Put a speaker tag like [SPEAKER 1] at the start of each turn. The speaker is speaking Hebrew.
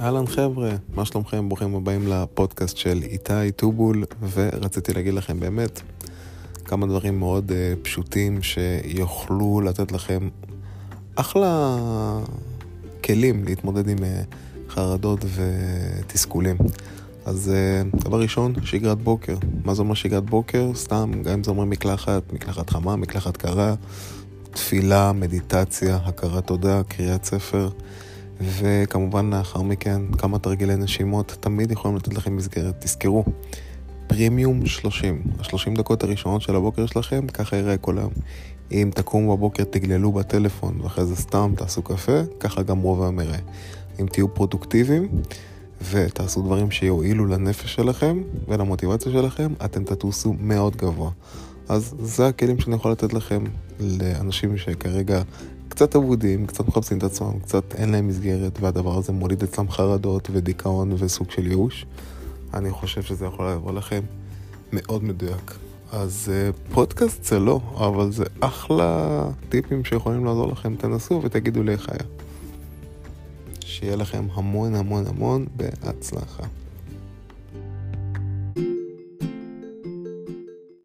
[SPEAKER 1] אהלן חבר'ה, מה שלומכם? ברוכים הבאים לפודקאסט של איתי טובול, ורציתי להגיד לכם באמת כמה דברים מאוד uh, פשוטים שיוכלו לתת לכם אחלה כלים להתמודד עם uh, חרדות ותסכולים. אז uh, דבר ראשון, שגרת בוקר. מה זה אומר שגרת בוקר? סתם, גם אם זה אומר מקלחת, מקלחת חמה, מקלחת קרה, תפילה, מדיטציה, הכרת תודה, קריאת ספר. וכמובן לאחר מכן כמה תרגילי נשימות תמיד יכולים לתת לכם מסגרת. תזכרו, פרימיום 30, ה-30 דקות הראשונות של הבוקר שלכם, ככה יראה כל היום. אם תקומו בבוקר תגללו בטלפון ואחרי זה סתם תעשו קפה, ככה גם רוב היום יראה. אם תהיו פרודוקטיביים ותעשו דברים שיועילו לנפש שלכם ולמוטיבציה שלכם, אתם תטוסו מאוד גבוה. אז זה הכלים שאני יכול לתת לכם לאנשים שכרגע קצת אבודים, קצת מחפשים את עצמם, קצת אין להם מסגרת, והדבר הזה מוליד אצלם חרדות ודיכאון וסוג של ייאוש. אני חושב שזה יכול לעבור לכם מאוד מדויק. אז uh, פודקאסט זה לא, אבל זה אחלה טיפים שיכולים לעזור לכם. תנסו ותגידו לי איך היה. שיהיה לכם המון המון המון בהצלחה.